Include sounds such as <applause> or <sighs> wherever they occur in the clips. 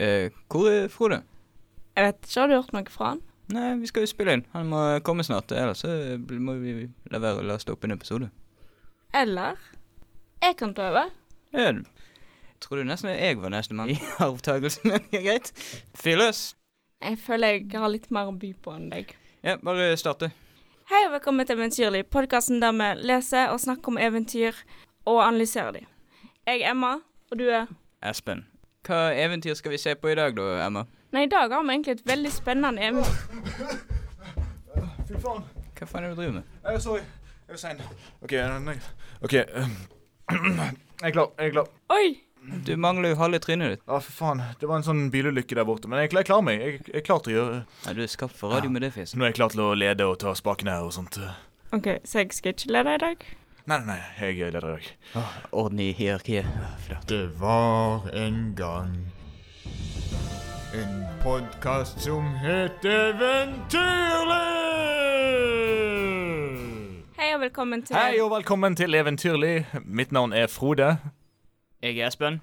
Eh, hvor er Frode? Jeg vet ikke, har du hørt noe fra han? Nei, vi skal jo spille inn. Han må komme snart. Ellers så må vi la være å laste opp en episode. Eller jeg kan over. Ja, du- jeg trodde nesten jeg var nestemann i <laughs> arvtakelsen, men greit. Fyr løs. Jeg føler jeg har litt mer å by på enn deg. Ja, bare starte. Hei og velkommen til Eventyrlig, podkasten der vi leser og snakker om eventyr og analyserer dem. Jeg er Emma, og du er Espen. Hva eventyr skal vi se på i dag da, Emma? Nei, i dag har vi egentlig et veldig spennende eventyr. Fy faen. Hva faen er det du driver med? Jeg er sorry. Jeg er sein. OK. nei. OK. <clears throat> Jeg er klar. Jeg er klar. Oi! Du mangler jo halve trynet ditt. Ja, for faen. Det var en sånn bilulykke der borte. Men jeg, jeg klarer meg. Jeg, jeg er klar til å gjøre Ja, du er skapt for radio med det fjeset. Nå er jeg klar til å lede og ta spakene og sånt. OK, så jeg skal ikke lede i dag? Nei, nei, nei. Jeg leder i dag. Orden i hierarkiet. Flott. Det var en gang en podkast som het Eventyrlig! Hei og velkommen til Hei og velkommen til Eventyrlig. Mitt navn er Frode. Jeg er Espen.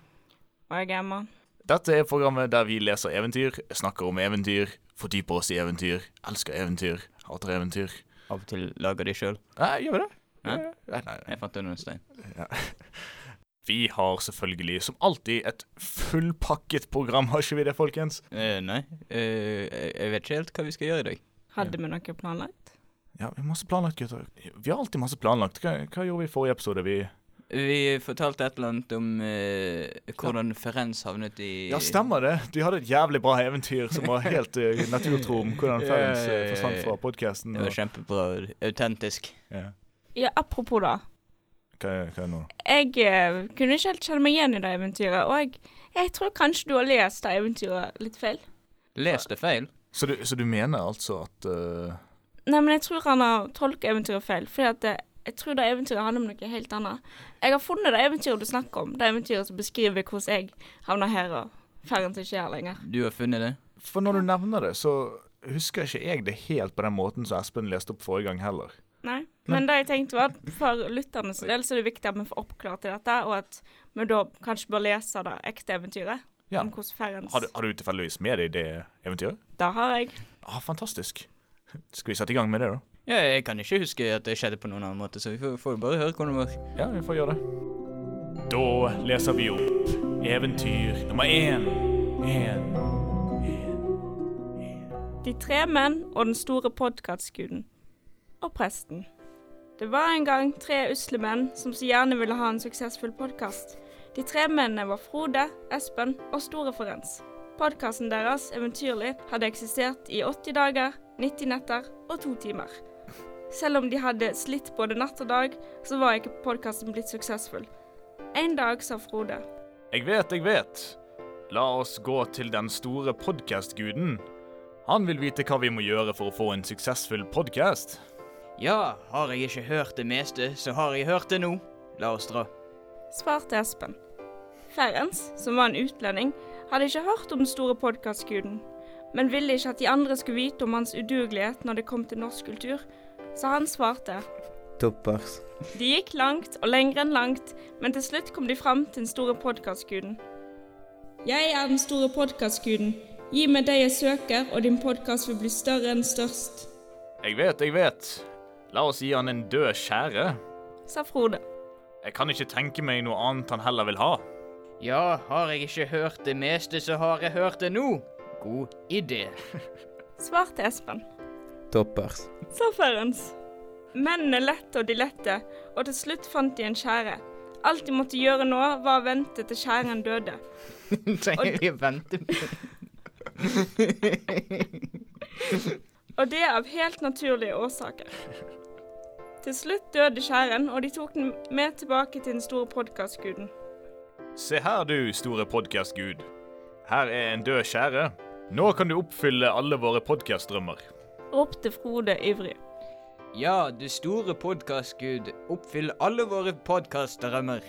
Og jeg er Emma. Dette er programmet der vi leser eventyr, snakker om eventyr, fordyper oss i eventyr, elsker eventyr, hater eventyr. Av og til lager de sjøl. Gjør vi det? Hæ? Nei, nei. Jeg fant under en stein. Ja. <laughs> Vi har selvfølgelig, som alltid, et fullpakket program, har ikke vi det, folkens? Eh, nei, eh, jeg- vet ikke helt hva vi skal gjøre i dag. Hadde vi noe planlagt? Ja, vi har masse planlagt, gutter. Vi har alltid masse planlagt. Hva, hva gjorde vi i forrige episode? Vi Vi fortalte et eller annet om eh, hvordan Ferenz havnet i Ja, stemmer det. De hadde et jævlig bra eventyr som var helt uh, naturtro om hvordan <laughs> Ferenz uh, forsvant fra podkasten. Det var kjempebra. Autentisk. Ja. Ja, apropos da. Hva, hva er det nå? Jeg eh, kunne ikke helt kjenne meg igjen i det eventyret, og jeg, jeg tror kanskje du har lest det eventyret litt feil. Lest det feil. Så du, så du mener altså at uh, Nei, men jeg tror han har tolket eventyret feil, fordi at det, jeg tror det eventyret handler om noe helt annet. Jeg har funnet det eventyret du snakker om, det eventyret som beskriver hvordan jeg havna her og ferden ikke er her lenger. Du har funnet det? For når du nevner det, så husker ikke jeg det helt på den måten som Espen leste opp forrige gang heller. Nei, men det jeg tenkte var at for lytternes del så er det viktig at vi får oppklart til dette, og at vi da kanskje bør lese det ekte eventyret. Ja. Om hvordan Ferens Har du, har du tilfeldigvis med deg det eventyret? Det har jeg. Ah, fantastisk. Skal vi sette i gang med det, da? Ja, jeg kan ikke huske at det skjedde på noen annen måte, så vi får, får bare høre hvordan det var. Ja, vi får gjøre det. Da leser vi opp eventyr nummer én. En. De tre menn og den store podkastguden. Og presten. Det var en gang tre usle menn som så gjerne ville ha en suksessfull podkast. De tre mennene var Frode, Espen og Store. Podkasten deres, Eventyrlig, hadde eksistert i 80 dager, 90 netter og to timer. Selv om de hadde slitt både natt og dag, så var ikke podkasten blitt suksessfull. En dag sa Frode Jeg vet, jeg vet. La oss gå til den store podkastguden. Han vil vite hva vi må gjøre for å få en suksessfull podkast. Ja, har jeg ikke hørt det meste, så har jeg hørt det nå. La oss dra. svarte Espen. Ferens, som var en utlending, hadde ikke hørt om den store podkastguden, men ville ikke at de andre skulle vite om hans udugelighet når det kom til norsk kultur, så han svarte. Toppers. De gikk langt og lenger enn langt, men til slutt kom de fram til den store podkastguden. Jeg er den store podkastguden. Gi meg det jeg søker, og din podkast vil bli større enn størst, Jeg vet, jeg vet. La oss gi han en død skjære. sa Frode. Jeg kan ikke tenke meg noe annet han heller vil ha. Ja, har jeg ikke hørt det meste, så har jeg hørt det nå. God idé. <laughs> Svarte Espen. Toppers. sa Ferens. Mennene lette og de lette, og til slutt fant de en skjære. Alt de måtte gjøre nå, var å vente til skjæren døde. <laughs> Trenger vi å vente <laughs> på Og det av helt naturlige årsaker. Til slutt døde skjæren, og de tok den med tilbake til den store podkastguden. Se her, du store podkastgud. Her er en død skjære. Nå kan du oppfylle alle våre podkastdrømmer. Ropte Frode ivrig. Ja, du store podkastgud, oppfyll alle våre podkastdrømmer.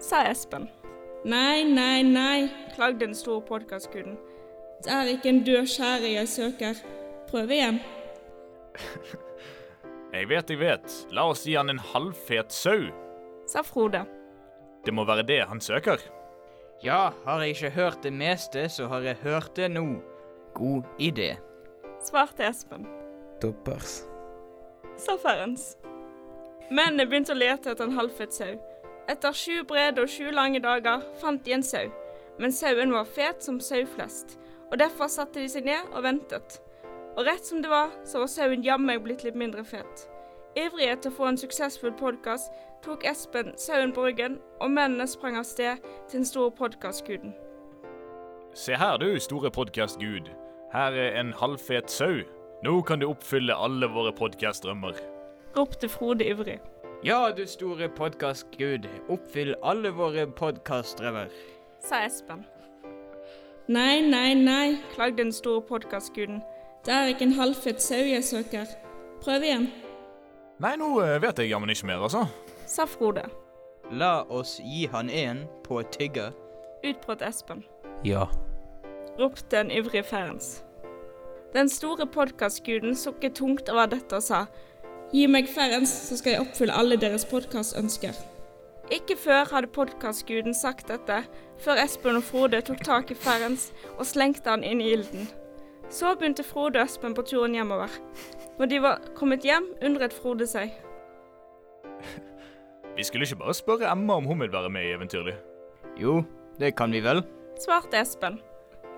Sa Espen. Nei, nei, nei, klagde den store podkastguden. Det er ikke en død skjære jeg søker. Prøv igjen. <laughs> Jeg vet, jeg vet. La oss gi han en halvfet sau. Sa Frode. Det må være det han søker. Ja, har jeg ikke hørt det meste, så har jeg hørt det nå. God idé. svarte Espen. Toppers. sa Ferens. Mennene begynte å lete etter en halvfet sau. Etter sju brede og sju lange dager fant de en sau, men sauen var fet som sau flest, og derfor satte de seg ned og ventet. Og rett som det var, så var sauen jammen blitt litt mindre fet. Ivrig etter å få en suksessfull podkast tok Espen sauen på ryggen, og mennene sprang av sted til den store podkastguden. Se her, du, store podkastgud. Her er en halvfet sau. Nå kan du oppfylle alle våre podkastdrømmer. ropte Frode ivrig. Ja, du store podkastgud, oppfyll alle våre podkastdrømmer. sa Espen. Nei, nei, nei, klagde den store podkastguden. Det er ikke en halvfødt sau jeg søker. Prøv igjen, Nei, nå eh, vet jeg jammen ikke mer, altså. sa Frode. La oss gi han en på tygger. Utbrøt Espen. Ja. ropte en ivrig Ferens. Den store podkastguden sukket tungt over dette og sa Gi meg Ferens, så skal jeg oppfylle alle deres podkastønsker. Ikke før hadde podkastguden sagt dette, før Espen og Frode tok tak i Ferens og slengte han inn i ilden. Så begynte Frode og Espen på turen hjemover. Når de var kommet hjem, undret Frode seg. <laughs> Vi skulle ikke bare spørre Emma om hun vil være med i Eventyrlig. Jo, det kan vi vel. svarte Espen.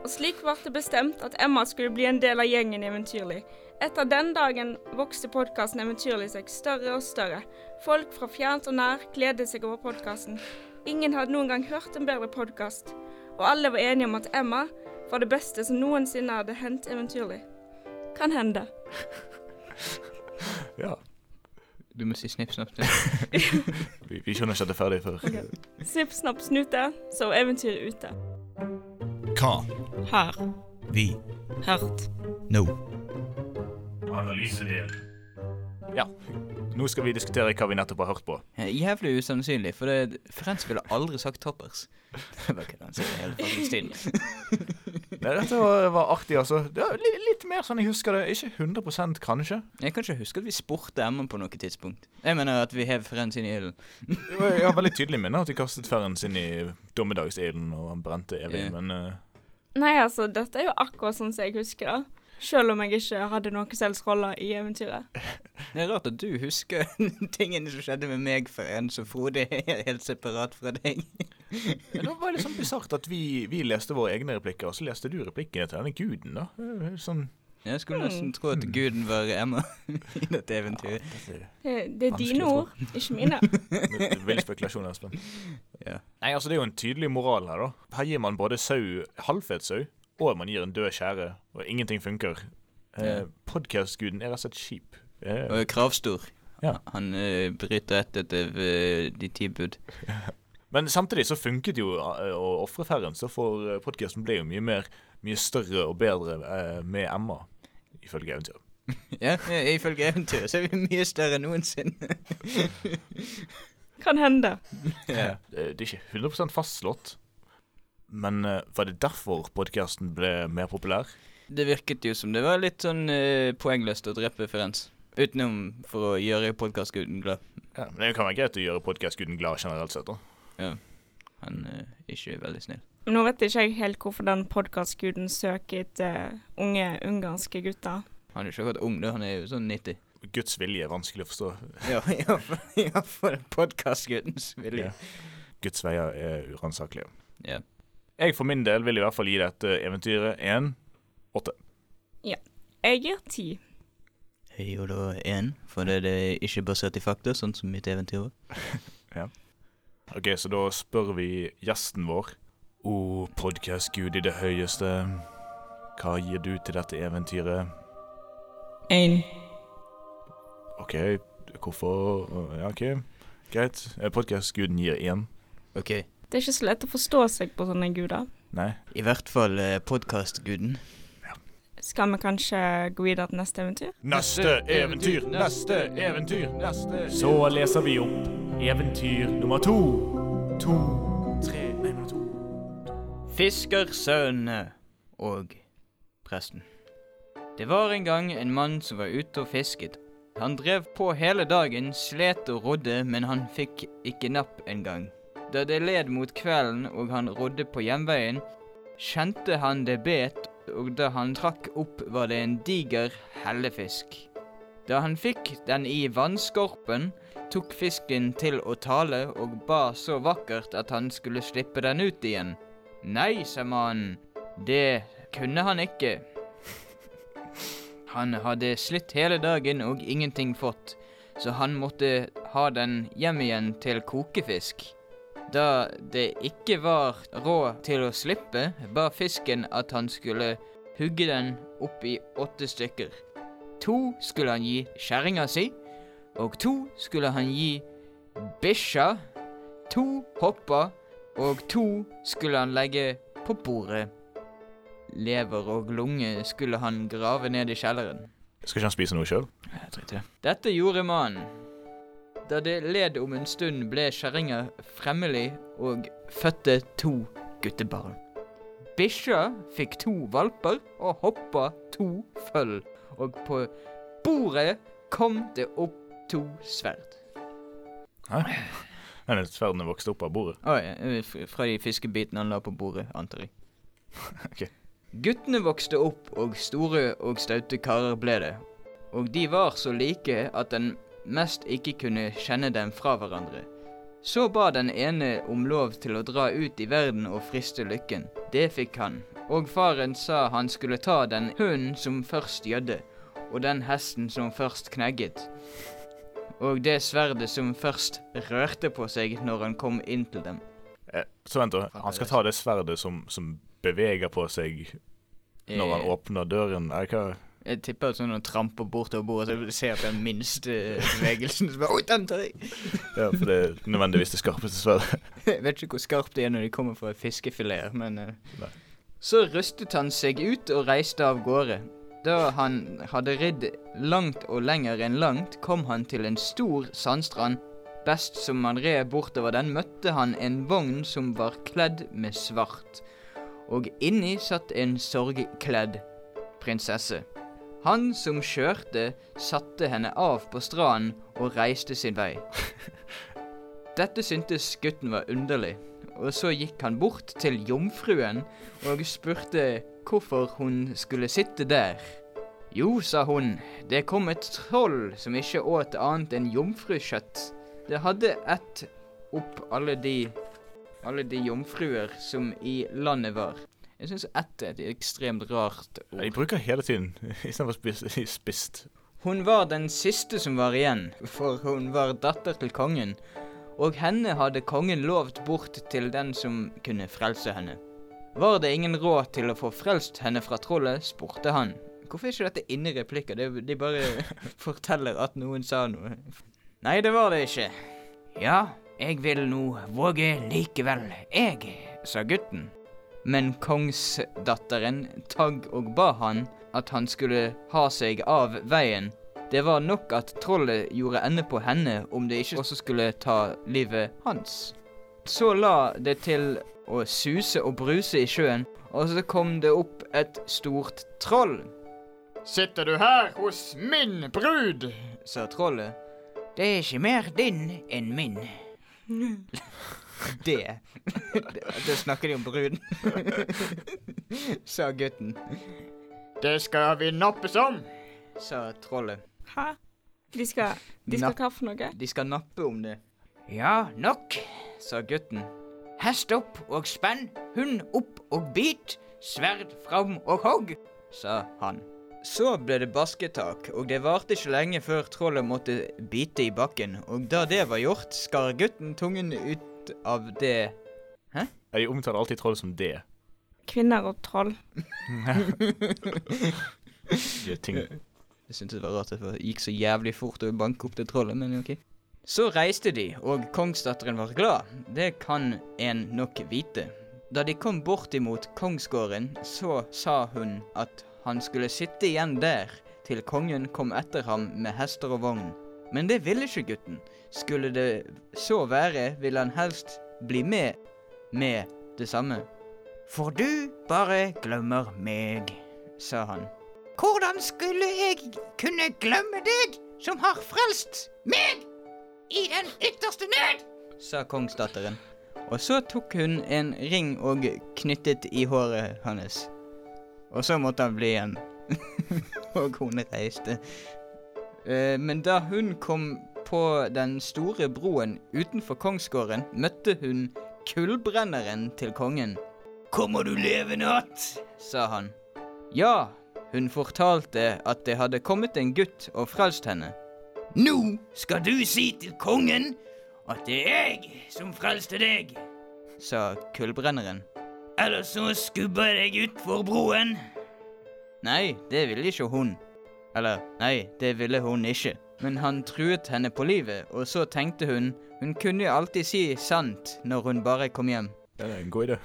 Og slik ble det bestemt at Emma skulle bli en del av gjengen Eventyrlig. Etter den dagen vokste podkasten Eventyrlig seg større og større. Folk fra fjernt og nær gledet seg over podkasten. Ingen hadde noen gang hørt en bedre podkast, og alle var enige om at Emma var det beste som noensinne hadde hendt Eventyrlig. Kan hende. <laughs> Ja. Du må si snipp, snapp, <laughs> Vi, vi skjønner ikke at det er ferdig før. Snipp, snapp, snute, så eventyret ute. Hva? Her. Vi? Hørt. Nå? Analysedel. Ja. Nå skal vi diskutere hva vi nettopp har hørt på. Jævlig usannsynlig, for det, Frens ville aldri sagt toppers. <laughs> Det var ikke det han sier hele faktisk tiden. Nei, dette var, var artig, altså. Det litt, litt mer sånn jeg husker det. Ikke 100 kanskje. Jeg kan ikke huske at vi spurte Emma på noe tidspunkt. Jeg mener at vi hev Frens inn i ilden. Jeg har veldig tydelig minne at vi kastet Ferens inn i dommedagsilden, og han brente evig, yeah. men uh... Nei, altså, dette er jo akkurat sånn som jeg husker det. Selv om jeg ikke hadde noen selvsroller i eventyret. Det er rart at du husker <laughs> tingene som skjedde med meg for en, så Frode er helt separat fra deg. Det var litt sånn bisart at vi, vi leste våre egne replikker, og så leste du replikkene til denne guden, da. Eh, Sånn Jeg skulle nesten tro at guden var Emma <laughs> i dette eventyret. Ja, Det, det er dine ord, ikke mine. Vill spekulasjon, Espen. Ja. Nei, altså Det er jo en tydelig moral her, da. Her gir man både sau, halvfet sau, og man gir en død skjære, og ingenting funker. Eh, Ja. Podcastguden er rett og slett kjip. Eh, Og er kravstor. Ja. Han uh, bryter ett etter uh, de ti bud. <laughs> Men samtidig så funket jo eh, å ofre Ferren, så for podkasten ble jo mye mer Mye større og bedre eh, med Emma, ifølge eventyret. <laughs> Ja, eh, ifølge eventyret så er vi mye større enn noensinne. <laughs> Kan hende. ja. Det, det er ikke 100 fastslått, men eh, var det derfor podkasten ble mer populær? Det virket jo som det var litt sånn uh, poengløst å drepe Frens. Utenom for å gjøre podkastguden glad. Ja, men Det kan være greit å gjøre podkastguden glad generelt sett. da. Ja. Han er ikke veldig snill. Nå vet ikke jeg helt hvorfor den podkastguden søker etter unge ungarske gutter. Han er ikke akkurat ung, da. Han er jo sånn 90. Guds vilje er vanskelig å forstå. <laughs> Ja, iallfall podkastgudens vilje. Guds veier er uransakelige. Ja. Jeg for min del vil i hvert fall gi dette eventyret en åtte. Jeg gir ti. Jeg gir da én, for det er ikke basert i fakta, sånn som mitt eventyr var. <laughs> Ok, så da spør vi gjesten vår. O podkastgud i det høyeste, hva gir du til dette eventyret? Én. OK, hvorfor Ja, OK, greit. Podkastguden gir én. OK. Det er ikke så lett å forstå seg på sånne guder. Nei. I hvert fall eh, podkastguden. Skal vi kanskje gå videre til neste eventyr? Neste eventyr, neste eventyr, neste Så leser vi opp eventyr nummer to. To, tre Nei, nummer to. Fiskersønnene og presten. Det var en gang en mann som var ute og fisket. Han drev på hele dagen, slet og rodde, men han fikk ikke napp engang. Da det led mot kvelden og han rodde på hjemveien, kjente han det bet, og da han trakk opp, var det en diger hellefisk. Da han fikk den i vannskorpen, tok fisken til å tale og ba så vakkert at han skulle slippe den ut igjen. Nei, sa mannen, det kunne han ikke. Han hadde slitt hele dagen og ingenting fått, så han måtte ha den hjem igjen til kokefisk. Da det ikke var råd til å slippe, ba fisken at han skulle hugge den opp i åtte stykker. To skulle han gi kjerringa si, og to skulle han gi bikkja. To hoppa, og to skulle han legge på bordet. Lever og lunge skulle han grave ned i kjelleren. Skal ikke han spise noe sjøl? Dette gjorde mannen. Da det led om en stund, ble kjerringa fremmelig og fødte to guttebarn. Bikkja fikk to valper og hoppa to føll, og på bordet kom det opp to sverd. Hæ? Men sverdene vokste opp av bordet. Å ja, fra de fiskebitene han la på bordet, antar <laughs> jeg. Ok. Guttene vokste opp, og store og staute karer ble det. Og de var så like at den mest ikke kunne kjenne dem fra hverandre. Så ba den ene om lov til å dra ut i verden og friste lykken. Det fikk han. Og faren sa han skulle ta den hunden som først gjødde, og den hesten som først knegget. Og det sverdet som først rørte på seg når han kom inn til dem. Eh, så vent, da. Han skal ta det sverdet som, som beveger på seg når han Eh, åpner døren. Er hva? Jeg tipper at sånn tramper bortover bordet, så ser jeg på den minste bevegelsen. Så bare, Oi, den tar jeg! <laughs> Ja, for det er nødvendigvis det skarpeste sverdet. <laughs> Jeg vet ikke hvor skarpt det er når de kommer fra fiskefileter, men uh. Så rustet han seg ut og reiste av gårde. Da han hadde ridd langt og lenger enn langt, kom han til en stor sandstrand. Best som han red bortover den, møtte han en vogn som var kledd med svart. Og inni satt en sorgkledd prinsesse. Han som kjørte, satte henne av på stranden og reiste sin vei. <laughs> Dette syntes gutten var underlig, og så gikk han bort til jomfruen og spurte hvorfor hun skulle sitte der. Jo, sa hun, det kom et troll som ikke åt annet enn jomfrukjøtt. Det hadde ett opp alle de alle de jomfruer som i landet var. Jeg syns ett er et ekstremt rart ord. De bruker hele tiden <laughs> istedenfor spist. spist. Hun var den siste som var igjen, for hun var datter til kongen, og henne hadde kongen lovt bort til den som kunne frelse henne. Var det ingen råd til å få frelst henne fra trollet, spurte han. Hvorfor er ikke dette inne i replikker? De bare <laughs> forteller at noen sa noe. Nei, det var det ikke. Ja, jeg vil nå våge likevel, jeg, sa gutten. Men kongsdatteren tagg og ba han at han skulle ha seg av veien. Det var nok at trollet gjorde ende på henne om det ikke også skulle ta livet hans. Så la det til å suse og bruse i sjøen, og så kom det opp et stort troll. Sitter du her hos min brud? sa trollet. Det er ikke mer din enn min. <laughs> det. <laughs> Da snakker de om bruden. <laughs> sa gutten. Det skal vi nappes om. Sa trollet. Hæ? De skal, de skal ta for noe? De skal nappe om det. Ja, nok, sa gutten. Hest opp og spenn, hund opp og bit, sverd fram og hogg, sa han. Så ble det basketak, og det varte ikke lenge før trollet måtte bite i bakken, og da det var gjort, skar gutten tungen ut av det Ja, De omtaler alltid troll som det. Kvinner og troll. <laughs> det ting. Jeg syntes det var rart at det gikk så jævlig fort å banke opp det trollet, men ok. Så reiste de, og kongsdatteren var glad. Det kan en nok vite. Da de kom bortimot kongsgården, så sa hun at han skulle sitte igjen der til kongen kom etter ham med hester og vogn. Men det ville ikke gutten. Skulle det så være, ville han helst bli med med det samme. For du bare glemmer meg, sa han. Hvordan skulle jeg kunne glemme deg, som har frelst meg i den ytterste nød? sa kongsdatteren. Og så tok hun en ring og knyttet i håret hans. Og så måtte han bli igjen. <laughs> og hun reiste. Eh, men da hun kom på den store broen utenfor kongsgården, møtte hun kullbrenneren til kongen. Kommer du levende att? sa han. Ja, hun fortalte at det hadde kommet en gutt og frelst henne. Nå skal du si til kongen at det er jeg som frelste deg, sa kullbrenneren. Ellers så skubber jeg deg utfor broen. Nei, det ville ikke hun. Eller, nei, det ville hun ikke. Men han truet henne på livet, og så tenkte hun hun kunne jo alltid si sant når hun bare kom hjem. Det er en god idé.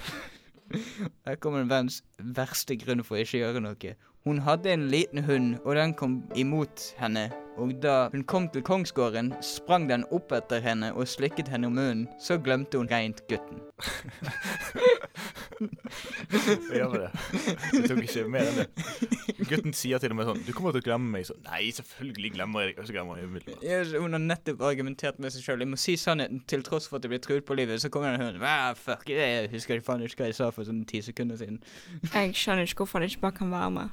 <laughs> Her kommer verdens verste grunn for å ikke gjøre noe. Hun hadde en liten hund, og den kom imot henne. Og da hun kom til kongsgården, sprang den opp etter henne og slikket henne om munnen. Så glemte hun rent gutten. Ja, men det. Jeg tok ikke mer enn det. Gutten sier til og med sånn 'Du kommer til å glemme meg.' Så nei, selvfølgelig glemmer jeg deg. Og så glemmer jeg umiddelbart. Ja, hun har nettopp argumentert med seg sjøl. Jeg må si sannheten til tross for at jeg blir truet på livet. Så kommer den og Ah, fuck, jeg husker faen ikke hva jeg sa for sånn ti sekunder siden. Jeg skjønner ikke hvorfor han ikke bare kan være med.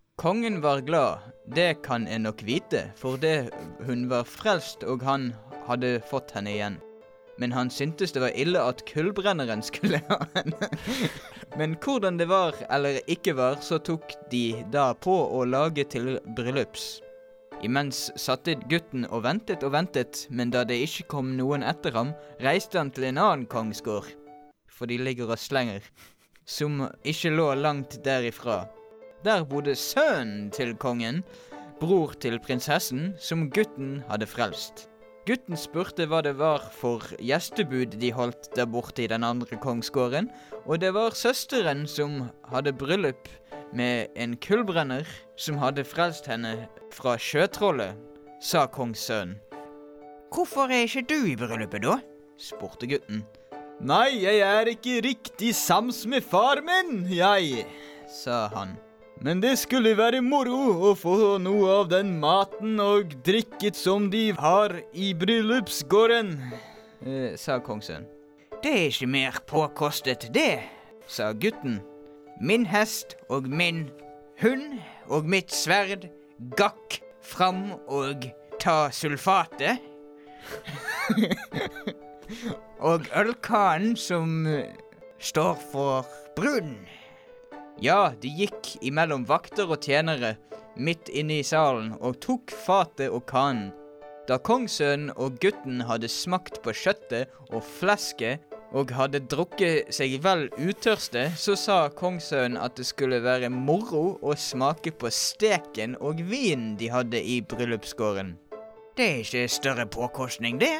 <laughs> Kongen var glad, det kan en nok vite, for det hun var frelst og han hadde fått henne igjen. Men han syntes det var ille at kullbrenneren skulle ha henne. <laughs> Men hvordan det var eller ikke var, så tok de da på å lage til bryllups. Imens satte gutten og ventet og ventet, men da det ikke kom noen etter ham, reiste han til en annen kongsgård, for de ligger og slenger, som ikke lå langt derifra. Der bodde sønnen til kongen, bror til prinsessen, som gutten hadde frelst. Gutten spurte hva det var for gjestebud de holdt der borte i den andre kongsgården, og det var søsteren som hadde bryllup med en kullbrenner som hadde frelst henne fra sjøtrollet, sa kongssønnen. Hvorfor er ikke du i bryllupet, da? spurte gutten. Nei, jeg er ikke riktig sams med far min, jeg, sa han. Men det skulle være moro å få noe av den maten og drikket som de har i bryllupsgården, eh, sa kongssønnen. Det er ikke mer påkostet, det, sa gutten. Min hest og min hund og mitt sverd gakk fram og ta sulfatet. <laughs> og ølkanen som står for brunn. Ja, de gikk imellom vakter og tjenere midt inne i salen og tok fatet og kanen. Da kongssønnen og gutten hadde smakt på kjøttet og flesket og hadde drukket seg vel utørste, så sa kongssønnen at det skulle være moro å smake på steken og vinen de hadde i bryllupsgården. Det er ikke større påkostning, det,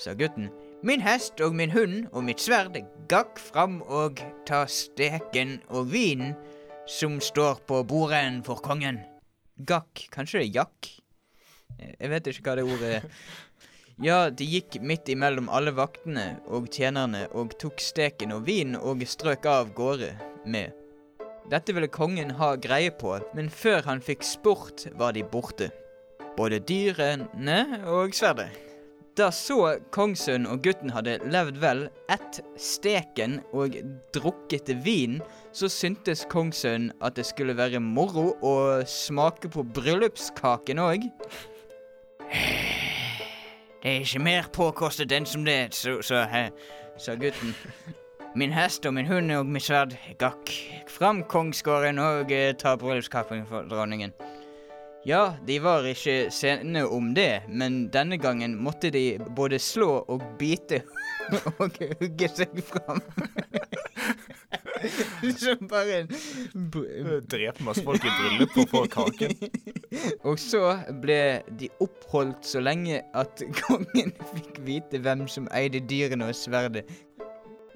sa gutten. Min hest og min hund og mitt sverd gakk fram og ta steken og vinen som står på bordet for kongen. Gakk, kanskje det er jakk? Jeg vet ikke hva det ordet er. <laughs> Ja, de gikk midt imellom alle vaktene og tjenerne og tok steken og vinen og strøk av gårde med. Dette ville kongen ha greie på, men før han fikk spurt, var de borte. Både dyrene og sverdet. Da så kongssønnen og gutten hadde levd vel, ett steken og drukket vin, så syntes kongssønnen at det skulle være moro å smake på bryllupskaken òg. <sighs> Det er ikke mer påkostet enn som det, så, så he, sa gutten. Min hest og min hund og mitt sverd gakk fram kongsgården og eh, ta bryllupskaken for dronningen. Ja, de var ikke sene om det, men denne gangen måtte de både slå og bite <laughs> og hugge seg fram. <laughs> Som bare en br- Drepe masse folk i bryllup og få kaken. <laughs> Og så ble de oppholdt så lenge at kongen fikk vite hvem som eide dyrene og sverdet.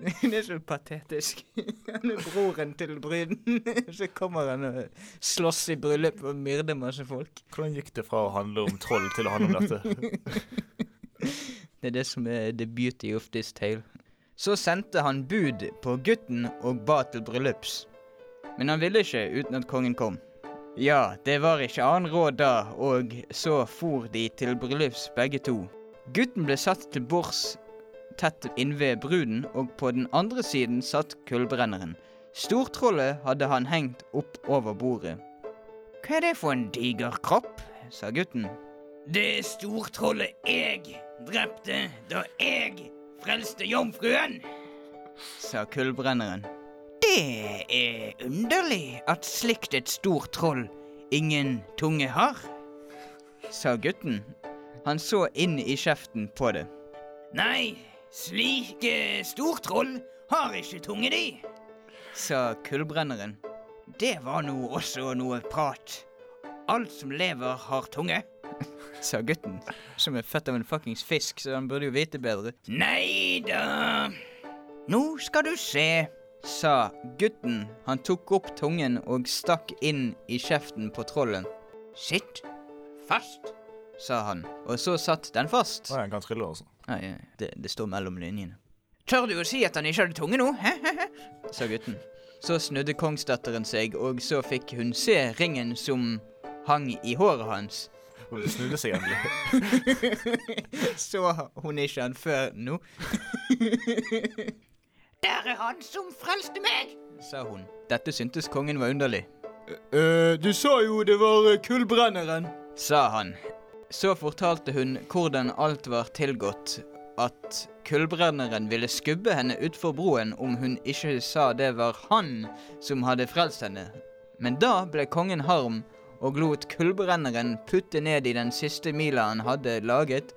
<laughs> Det er så patetisk. <laughs> Han er broren til bryden. <laughs> Så kommer han og slåss i bryllup og myrder masse folk. Hvordan gikk det fra å handle om troll til å handle om dette? Det er det som er the beauty of this tale. Så sendte han bud på gutten og ba til bryllups. Men han ville ikke uten at kongen kom. Ja, det var ikke annen råd da, og så for de til bryllups begge to. Gutten ble satt til bords tett innved bruden, og på den andre siden satt kullbrenneren. Stortrollet hadde han hengt opp over bordet. Hva er det for en diger kropp? sa gutten. Det er stortrollet jeg drepte da jeg frelste jomfruen, sa kullbrenneren. Det er underlig at slikt et stort troll ingen tunge har, sa gutten. Han så inn i kjeften på det. Nei, slike stortroll har ikke tunge, de, sa kullbrenneren. Det var nå også noe prat. Alt som lever, har tunge, <laughs> sa gutten, som er født av en fuckings fisk, så han burde jo vite bedre. Nei da. Nå skal du se, sa gutten. Han tok opp tungen og stakk inn i kjeften på trollen. Sitt fast, sa han, og så satt den fast. Å, han kan trille, altså. Nei, det, det står mellom linjene. Tør du å si at han ikke hadde tunge nå? sa gutten. Så snudde kongsdatteren seg, og så fikk hun se ringen som hang i håret hans. Og det snudde seg endelig. <laughs> så hun ikke han før nå? <laughs> Der er han som frelste meg, sa hun. Dette syntes kongen var underlig. Uh, du sa jo det var kullbrenneren, sa han. Så fortalte hun hvordan alt var tilgått, at kullbrenneren ville skubbe henne utfor broen om hun ikke sa det var han som hadde frelst henne. Men da ble kongen harm og lot kullbrenneren putte ned i den siste mila han hadde laget,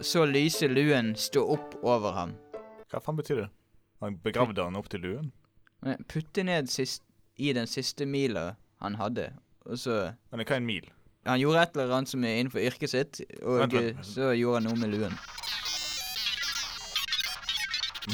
så lyse luen stå opp over ham. Hva faen betyr det? Han begravde han opp til luen? Putte ned sist, i den siste mila han hadde, og så Men hva er en mil? Han gjorde et eller annet som er innenfor yrket sitt, og Vent, vent. så gjorde han noe med luen.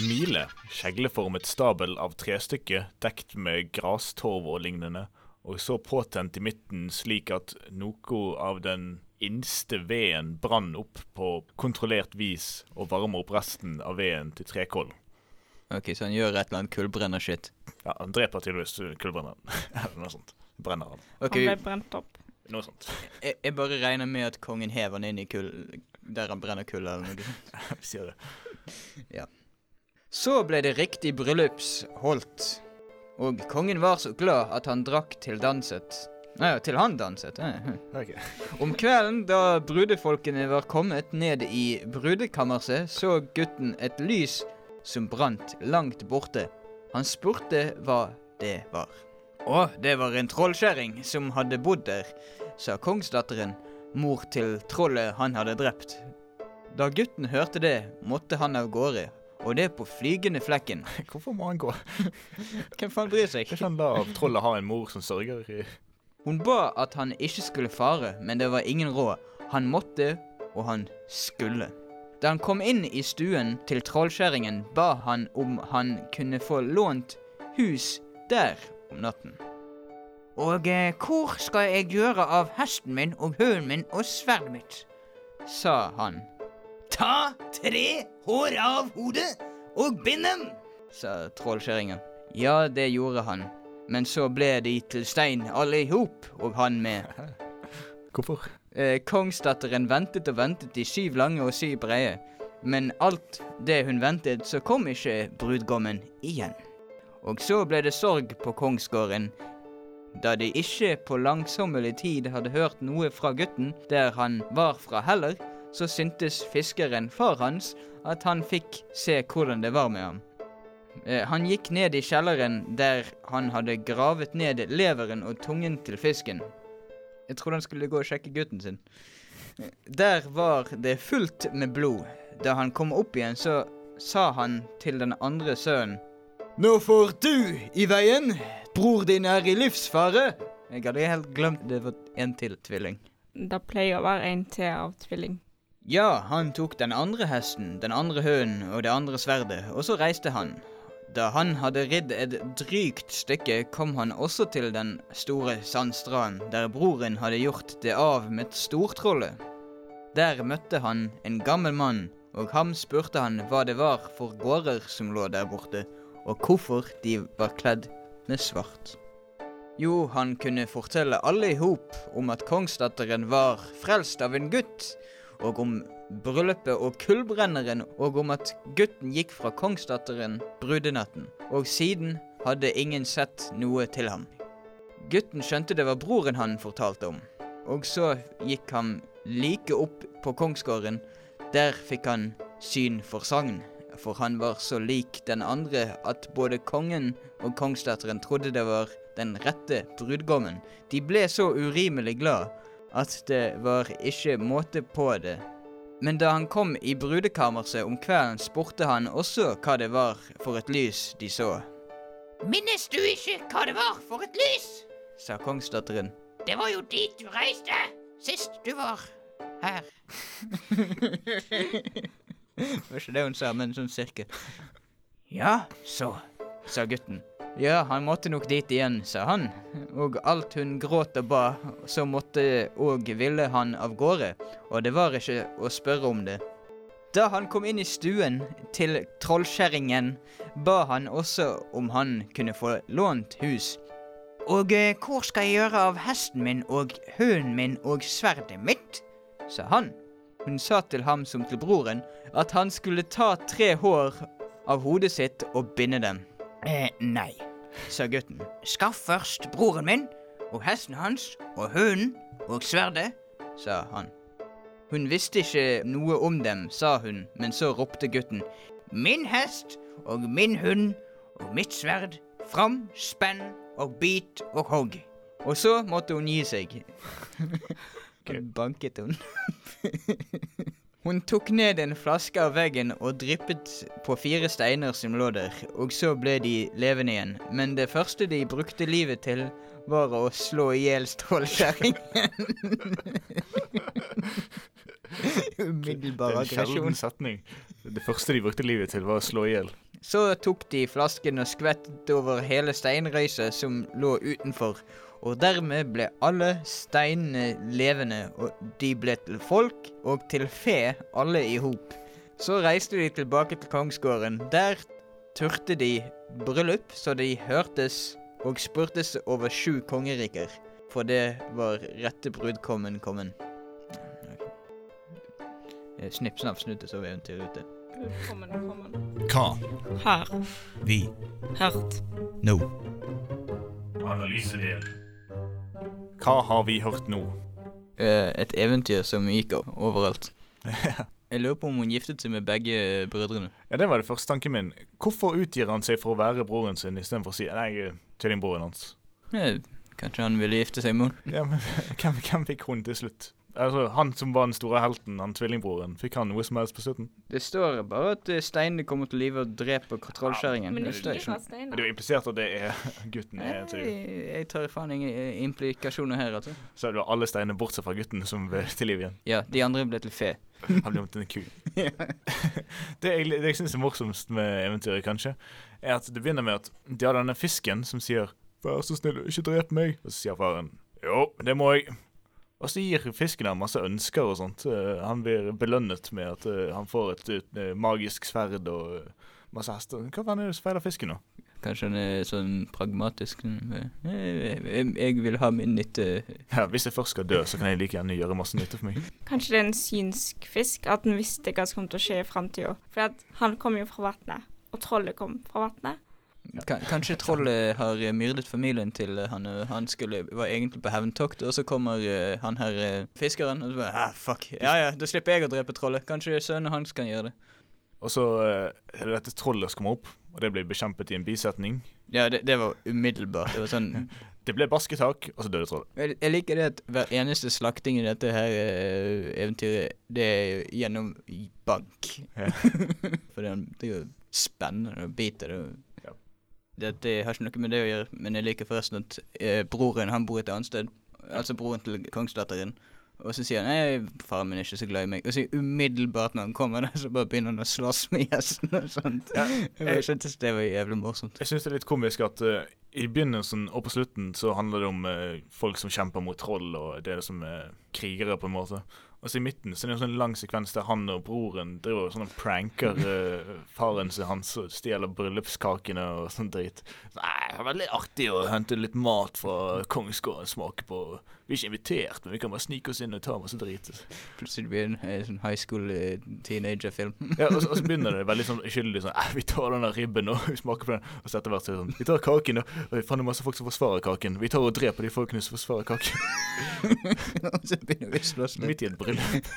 Mile. Kjegleformet stabel av trestykke dekt med grastorv og lignende, og så påtent i midten slik at noe av den innste veden brann opp på kontrollert vis og varmer opp resten av veden til trekål. Ok, så han gjør et eller annet kullbrenner-shit. Ja, Han dreper tydeligvis kullbrenneren. <laughs> Eller noe sånt. Brenner han. Okay. Han ble brent opp. Noe sånt. jeg, jeg bare regner med at kongen hever den inn i kull der han brenner kullet eller noe. <laughs> Vi sier det. Så ble det riktig bryllups holdt, og kongen var så glad at han drakk til danset. Nei, til han danset. eh, Okay. <laughs> Om kvelden, da brudefolkene var kommet ned i brudekammerset, så gutten et lys som brant langt borte. Han spurte hva det var. Å, det var en trollkjerring som hadde bodd der, sa kongsdatteren, mor til trollet han hadde drept. Da gutten hørte det, måtte han av gårde, og det på flygende flekken. <laughs> Hvorfor må han gå? Hvem faen bryr seg? Kan ikke han la trollet ha en mor som sørger? i- Hun ba at han ikke skulle fare, men det var ingen råd. Han måtte, og han skulle. Da han kom inn i stuen til trollkjerringen, ba han om han kunne få lånt hus der om natten. Og eh, hvor skal jeg gjøre av hesten min og hunden min og sverdet mitt? sa han. Ta tre hår av hodet og bind dem, sa trollkjerringen. Ja, det gjorde han. Men så ble de til stein alle i hop, og han med. <laughs> Hvorfor? Eh, kongsdatteren ventet og ventet i syv lange og syv breie. Men alt det hun ventet, så kom ikke brudgommen igjen. Og så ble det sorg på kongsgården, da de ikke på langsommelig tid hadde hørt noe fra gutten der han var fra heller, så syntes fiskeren, far hans, at han fikk se hvordan det var med ham. Eh, han gikk ned i kjelleren der han hadde gravet ned leveren og tungen til fisken. Jeg trodde han skulle gå og sjekke gutten sin. Der var det fullt med blod. Da han kom opp igjen, så sa han til den andre sønnen Nå får du i veien! Bror din er i livsfare! Jeg hadde helt glemt det var en til tvilling. Det pleier å være en til av tvilling. Ja, han tok den andre hesten, den andre hønen og det andre sverdet, og så reiste han. Da han hadde ridd et drygt stykke, kom han også til den store sandstranden, der broren hadde gjort det av med stortrollet. Der møtte han en gammel mann, og ham spurte han hva det var for gårder som lå der borte, og hvorfor de var kledd med svart. Jo, han kunne fortelle alle i hop om at kongsdatteren var frelst av en gutt, og om bryllupet og kullbrenneren, og om at gutten gikk fra kongsdatteren brudenatten, og siden hadde ingen sett noe til ham. Gutten skjønte det var broren han fortalte om, og så gikk han like opp på kongsgården. Der fikk han syn for sagn, for han var så lik den andre at både kongen og kongsdatteren trodde det var den rette brudgommen. De ble så urimelig glad at det var ikke måte på det. Men da han kom i brudekammerset om kvelden, spurte han også hva det var for et lys de så. Minnes du ikke hva det var for et lys? sa kongsdatteren. Det var jo dit du reiste sist du var her. <laughs> <laughs> Det var ikke det hun sa, men sånn cirka. Ja, så. sa gutten. Ja, han måtte nok dit igjen, sa han. Og alt hun gråt og ba, så måtte og ville han av gårde, og det var ikke å spørre om det. Da han kom inn i stuen til trollkjerringen, ba han også om han kunne få lånt hus. Og eh, hvor skal jeg gjøre av hesten min og hunden min og sverdet mitt? sa han. Hun sa til ham som til broren at han skulle ta tre hår av hodet sitt og binde dem, Eh, nei. sa gutten. Skaff først broren min og hesten hans og hunden og sverdet. sa han. Hun visste ikke noe om dem, sa hun, men så ropte gutten. Min hest og min hund og mitt sverd. Fram, spenn og bit og hogg. Og så måtte hun gi seg. <laughs> Banket hun. <laughs> hun tok ned en flaske av veggen og dryppet på fire steiner som lå der, og så ble de levende igjen. Men det første de brukte livet til, var å slå i hjel stålkjerringen. <laughs> Umiddelbar aggresjon. sjelden setning. Det første de brukte livet til, var å slå i hjel. Så tok de flasken og skvettet over hele steinrøyset som lå utenfor, og dermed ble alle steinene levende, og de ble til folk og til fe, alle i hop. Så reiste de tilbake til kongsgården. Der turte de bryllup så de hørtes og spurtes over sju kongeriker, for det var rette brudkommen kommen. Eh, Snipp, snapp, snutte, så var eventyret ute. Kommen, kommen Hva? Her. Vi? Hørt. Nå? Analysedel. Hva har vi hørt nå? Eh, et eventyr som gikk overalt. <laughs> Jeg lurer på om hun giftet seg med begge brødrene. Ja, Det var det første tanken min. Hvorfor utgir han seg for å være broren sin istedenfor å si nei, er tvillingbroren hans? Eh, kanskje han ville gifte seg med henne? Ja, men <laughs> hvem, hvem fikk hun til slutt? Altså, Han som var den store helten, han tvillingbroren, fikk han noe som helst på slutten? Det står bare at eh, steinene kommer til live og dreper fra noe. Men det er jo implisert at det er <laughs> gutten. er Jeg, til. jeg tar faen ingen eh, implikasjoner her, altså. Så det var alle steinene bortsett fra gutten som ble til liv igjen. Ja, de andre ble til fe. Han ble om til en ku. <laughs> <laughs> Det jeg, det jeg syns er morsomst med eventyret, kanskje, er at det begynner med at de har denne fisken som sier 'Vær så snill, ikke drep meg'. Og så sier faren 'Jo, det må jeg'. Og så gir fisken ham masse ønsker og sånt. Eh, Han blir belønnet med at eh, han får et, et, eh, magisk sverd og masse hester. Hva er det som feiler fisken nå? Kanskje han er sånn pragmatisk. Jeg, jeg vil ha min nytte. Ja, Hvis jeg først skal dø, så kan jeg like gjerne gjøre masse nytte for meg. Kanskje det er en synsk fisk, at den visste hva som kom til å skje i framtida. For at han kom jo fra vannet, og trollet kom fra vannet. Kan, kanskje trollet har eh, myrdet familien til eh, han. Han skulle, var egentlig på hevntokt, og så kommer uh, han her uh, fiskeren og så bare ah, fuck. Ja ja, da slipper jeg å drepe trollet. Kanskje sønnen hans kan gjøre det. Og så uh, er det dette trollet som kommer opp, og det blir bekjempet i en bisetning. Ja, det, det var umiddelbart. Det var sånn <laughs> Det ble basketak, og så døde trollet. Jeg, jeg liker det at hver eneste slakting i dette her eh, eventyret, det er gjennom bank. Ja. <laughs> For det er, det er jo spennende og biter. Det, er jo- Ja. det, det har ikke noe med det å gjøre, men jeg liker forresten at eh, broren han bor et annet sted. Altså broren til kongsdatteren. Og så sier han nei, faren min er ikke så glad i meg. Og så umiddelbart når han kommer <laughs> der, så bare begynner han å slåss med gjesten og sånt. Ja, Jeg syntes det var jævlig morsomt. Jeg syns det er litt komisk at uh, i begynnelsen og på slutten så handler det om uh, folk som kjemper mot troll, og det er det som er krigere, på en måte. Og så i midten så er det en sånn lang sekvens der han og broren driver og sånn pranker uh, faren sin hans og stjeler bryllupskakene og sånn drit. Nei, det var veldig artig å hente litt mat fra Kongsgården smake på. Vi er ikke invitert, men vi kan bare snike oss inn og ta masse drit. Plutselig blir det en eh, sånn high school eh, teenager-film. Ja, og, så, og så <laughs> begynner det veldig sånn uskyldig sånn «Eh, Vi tar den der ribben og <laughs> vi smaker på den. Og så etter hvert så er det sånn Vi tar kaken, og og vi det er masse folk som forsvarer kaken. Vi tar og dreper de folkene som forsvarer kaken. <laughs> Og så begynner vi å slåss litt. Midt i et bryllup.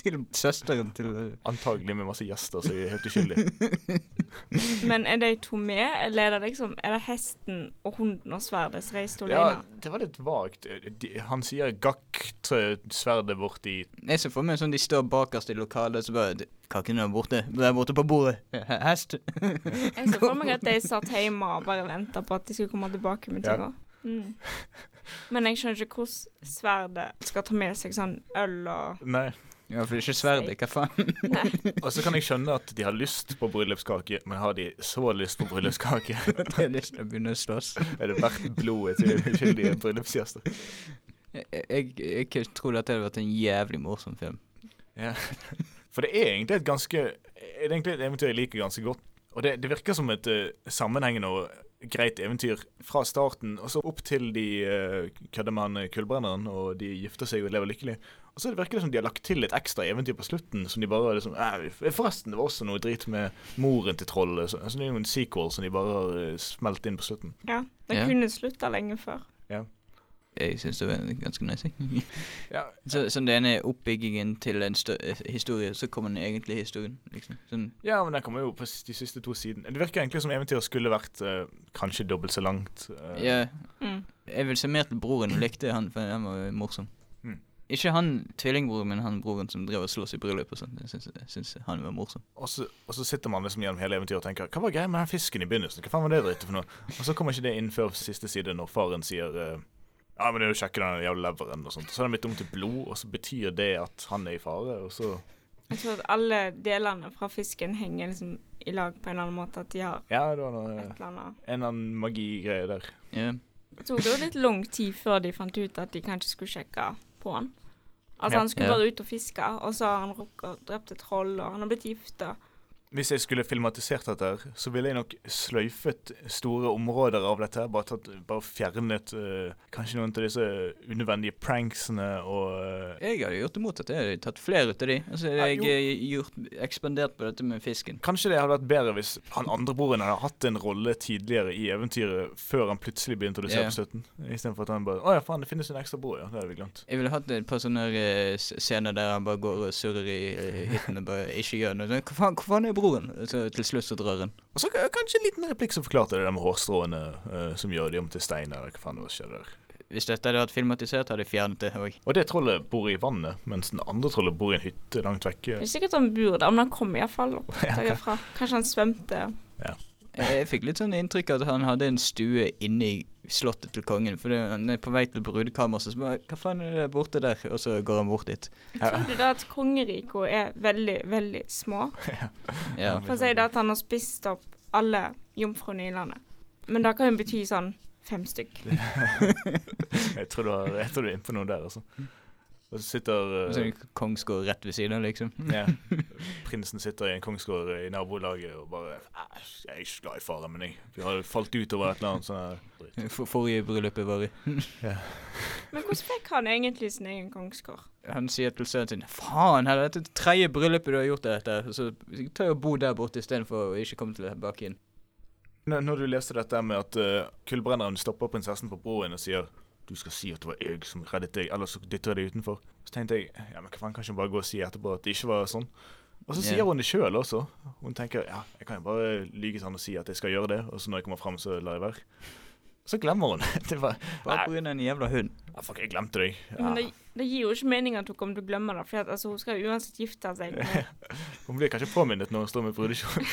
til søsteren til Antagelig med masse gjester som er helt uskyldige. Men er de to med, eller er det liksom Er det hesten og hunden og sverdet som reiser Ja, det var litt vagt. De, han sier 'gakk sverdet vårt i Jeg ser for meg sånn de står bakerst i lokalet, så bare Kaken er borte. Der borte på bordet. Hest. Jeg ser for meg at de satt hjemme og bare venta på at de skulle komme tilbake med Ja. Mm. Men jeg skjønner ikke hvordan sverdet skal ta med seg sånn øl og Nei. Ja, for det er ikke sverdet, hva faen? <laughs> Og så kan jeg skjønne at de har lyst på bryllupskake, men har de så lyst på bryllupskake? <laughs> Det er lyst til å begynne å slåss. er det verdt blodet til uskyldige bryllupsgjester? Jeg, jeg, jeg tror dette hadde vært en jævlig morsom film. Ja. For det er egentlig et ganske Det er egentlig et eventyr jeg liker ganske godt. Og det, det virker som et uh, sammenhengende og greit eventyr fra starten og så opp til de uh, kødder med han kullbrenneren, og de gifter seg og lever lykkelig. Og så virker det som de har lagt til et ekstra eventyr på slutten, som de bare liksom Forresten, det var også noe drit med moren til trollet. Så, så det er jo en sequel som de bare har eh, smelt inn på slutten. Ja. Det Ja. kunne slutta lenge før. Jeg syns det var ganske nice. <laughs> Ja, Så, sånn det ene er oppbyggingen til en stø eh, historie, så kommer den egentlige historien. liksom. Sånn, Ja, men den kommer jo på de siste to sidene. Det virker egentlig som eventyret skulle vært uh, kanskje dobbelt så langt. Uh. ja, Mm. jeg vil se mer til broren likte han, for han var morsom. Ikke han tvillingbroren, men han broren som drev og sloss i bryllup og sånt. Jeg syns, jeg syns han var morsom. Og så, og så sitter man liksom gjennom hele eventyret og tenker Hva var greia med den fisken i begynnelsen? Hva faen var det dritt for noe? Og så kommer ikke det inn før siste side, når faren sier eh, Ja, men det er jo sjekke den jævla leveren og sånt. Så er det blitt om til blod, og så betyr det at han er i fare, og så Jeg tror at alle delene fra fisken henger liksom i lag på en eller annen måte. At de har Ja, det var noe, et eller annet en eller annen magigreie der. Ja. Det tok jo litt lang tid før de fant ut at de kanskje skulle sjekke på han. Altså. Han skulle bare ut og fiske, og så har han rukket og drept et troll, og han har blitt gifta. Hvis jeg skulle filmatisert dette, her, så ville jeg nok sløyfet store områder av dette. her, Bare, tatt, bare fjernet uh, kanskje noen av disse unødvendige pranksene og uh, Jeg hadde gjort det motsatt. Jeg hadde tatt flere ut av de. Altså, jeg har gjort ekspandert på dette med fisken. Kanskje det hadde vært bedre hvis han andrebroren hadde hatt en rolle tidligere i eventyret, før han plutselig ble introdusert yeah. på slutten. Istedenfor at han bare Å ja, faen, det finnes en ekstra bror, ja. Det hadde vi glemt. Jeg ville hatt et par sånne eh, scener der han bare går og surrer i hytten og bare ikke gjør noe. Hva faen, hva faen er broren? Så til slutt så drar han. Og så kanskje en liten replikk som forklarte det der med hårstråene uh, som gjør de om til stein, eller hva faen det skjer der. Hvis dette hadde vært filmatisert, hadde jeg fjernet det òg. Og det trollet bor i vannet, mens den andre trollet bor i en hytte langt vekke. Det er sikkert han bor der, men han kom iallfall opp <laughs> derfra. Kanskje han svømte. Jeg fikk litt sånn inntrykk av at han hadde en stue inne i slottet til kongen. For det, han er på vei til brudekammeret, så bare Hva faen er det borte der? Og så går han bort dit. Jeg tror da at kongeriket er veldig, veldig små. <laughs> Ja. For å si det at han har spist opp alle jomfruene i landet. Men det kan jo bety sånn fem stykk. <laughs> Jeg tror du, jeg tror du er inne på noe der, altså. Og så sitter uh, Sånn kongsgård rett ved siden av, liksom. <laughs> ja, <laughs> Prinsen sitter i en kongsgård i nabolaget og bare «Æsj, Jeg er ikke glad i faren min, jeg. Vi har falt ut over et eller annet sånt. <laughs> For, forrige bryllupet var i. Men hvordan fikk han egentlig sin egen kongsgård? Han sier til sønnen sin Faen, her er dette tredje bryllupet du har gjort dette. Så ta og bo der borte istedenfor å ikke komme tilbake inn. Når du leste dette med at uh, kullbrenneren stopper prinsessen på broen og sier du skal si at det var jeg som reddet deg, ellers så dytter jeg deg utenfor. Så tenkte jeg ja, men hva faen, kan ikke hun bare gå og si etterpå at det ikke var sånn? Og så sier sier hun det sjøl også. Hun tenker ja, jeg kan jo bare lyge sånn og si at jeg skal gjøre det, og så når jeg kommer fram, så lar jeg være. Så glemmer hun. <laughs> det var Bare pga. en jævla hund. Ja, Fuck, jeg glemte deg. Ja. Men det, det gir jo ikke mening at hun kommer til å glemme det, for at, altså, hun skal jo uansett gifte seg. <laughs> Hun blir kanskje påminnet når hun står med brudekjolen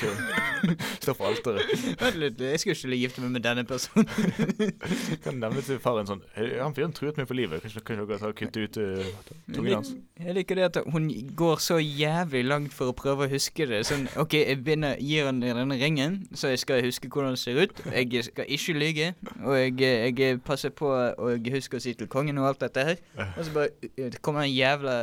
<laughs> står på alteret. Vent litt, jeg skal ikke gifte meg med denne personen. <laughs> Kan nevne til faren sånn Han fyren truet meg på livet. Kanskje kan dere ta og kutte ut uh, tungen hans? Jeg liker det at hun går så jævlig langt for å prøve å huske det. Sånn, OK, jeg begynner, gir han denne ringen, så jeg skal huske hvordan det ser ut. Jeg skal ikke lyge, og jeg, jeg passer på å huske å si til kongen og alt dette her. Og så bare det kommer den jævla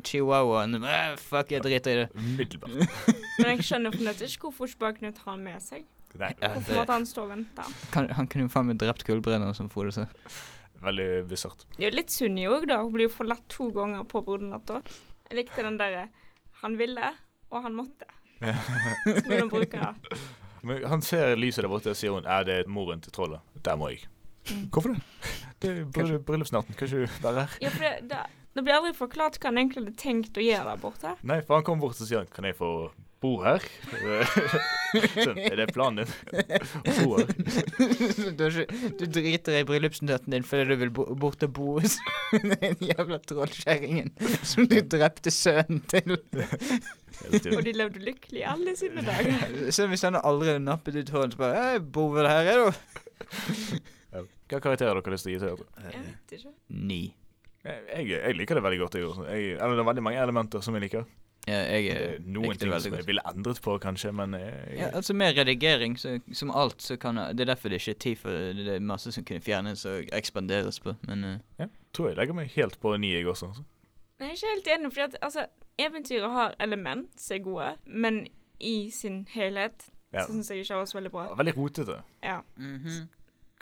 chihuahua chihuahuaen. Eh, Fuck, jeg driter i det. Umiddelbart. <laughs> Men jeg skjønner fremdeles ikke hvorfor bare Knut har han med seg. Nei, Hvorfor måtte han stå og vente? kan, han kunne jo faen meg drept kullbrenner, som Frode sa. veldig bisart. Det er jo litt Sunni òg, da. Hun blir jo forlatt to ganger på brodernatta. Jeg likte den derre Han ville, og han måtte. <laughs> Som hun bruker. Men han ser lyset der borte og sier hun, er det moren til trollet. Der må jeg. Mm. Hvorfor det? Det er bryll- bryllupsnatten. Kan ikke du være her? Ja, for det, det, det blir aldri forklart hva han egentlig hadde tenkt å gjøre der borte. Nei, for han kommer bort og sier han, kan jeg få bo her? <laughs> sånn, er det planen din? Å bo her? <laughs> du, ikke, du driter i bryllupsnatten din fordi du vil bo, bort og bo hos <laughs> den jævla trollkjerringen som du drepte sønnen til. Og de levde lykkelig alle sine dager. Så hvis han aldri nappet ut hånden, så bare Jeg bor vel her, jeg, da. Hva dere har dere lyst til å gi til dette? Jeg vet ikke. Ni. Jeg, jeg, jeg liker det veldig godt. Jeg, også. jeg, eller det er veldig mange elementer som jeg liker. Ja, jeg Det eh, er Noen ting som jeg ville endret på, kanskje, men jeg, Ja, altså Med redigering, så, som alt, så kan Det er derfor det ikke er tid for det. Det er masse som kunne fjernes og ekspanderes på, men Ja, tror jeg legger meg helt på ni, jeg også. altså. Jeg er ikke helt enig, for at altså, eventyret har element som er gode, men i sin helhet Ja. så syns jeg ikke det var så veldig bra. Veldig rotete. Ja. mhm.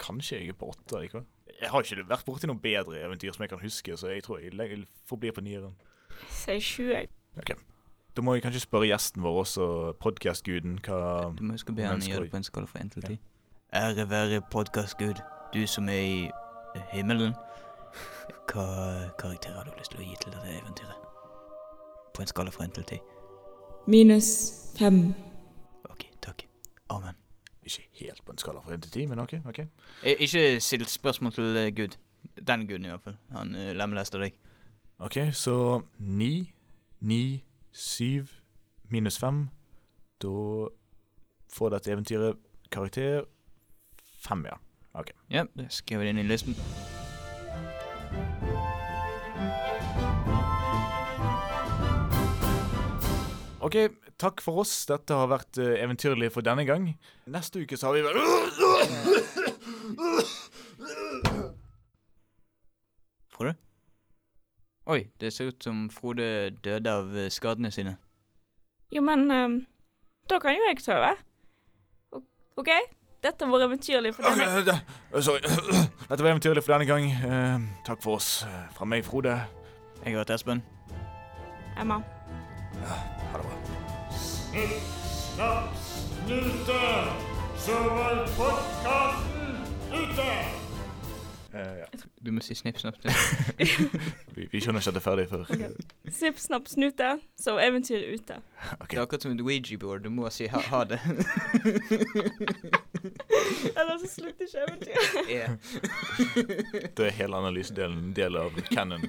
Kanskje jeg er på åtte likevel. Jeg har ikke vært borti noe bedre eventyr som jeg kan huske, så jeg tror jeg forblir på nieren. Si 20. Da må jeg kanskje spørre gjesten vår også, podkastguden, hva Du må huske å be han gjøre det på en skala fra én til 10. Ære være podkastgud, du som er i himmelen. Hva karakter har du lyst til å gi til dette eventyret? På en skala fra én til ti. Minus fem. OK, takk. Amen. Ikke helt på en skala fra 1 til 10, men OK. ok. Eh, Ikke still spørsmål til eh, Gud. Den guden, i hvert fall. Han uh, lemlester deg. OK, så ni, ni, syv minus 5 Da får dette eventyret karakter 5, ja. OK. Ja, det skriver jeg inn i listen. OK, takk for oss. Dette har vært eh, eventyrlig for denne gang. Neste uke så har vi vel Frode? Oi, det ser ut som Frode døde av eh, skadene sine. Jo, men um, da kan jo jeg sove. OK? Dette var eventyrlig for denne gang. Sorry. Dette var eventyrlig for denne gang. Uh, takk for oss. Fra meg, Frode. Jeg har vært Espen. Emma. Ha det bra. Snipp, snapp, snute, så var podkasten ute! Eh, ja. Du må si snipp, snapp. <laughs> vi, vi skjønner ikke at det er ferdig før. Snipp, snapp, snute, så eventyret ute. Okay. Det er akkurat som et Ouija-board. Du må si ha, ha det. <laughs> Eller så slutter ikke eventyret. <laughs> yeah. Da er hele analysedelen en del av canon.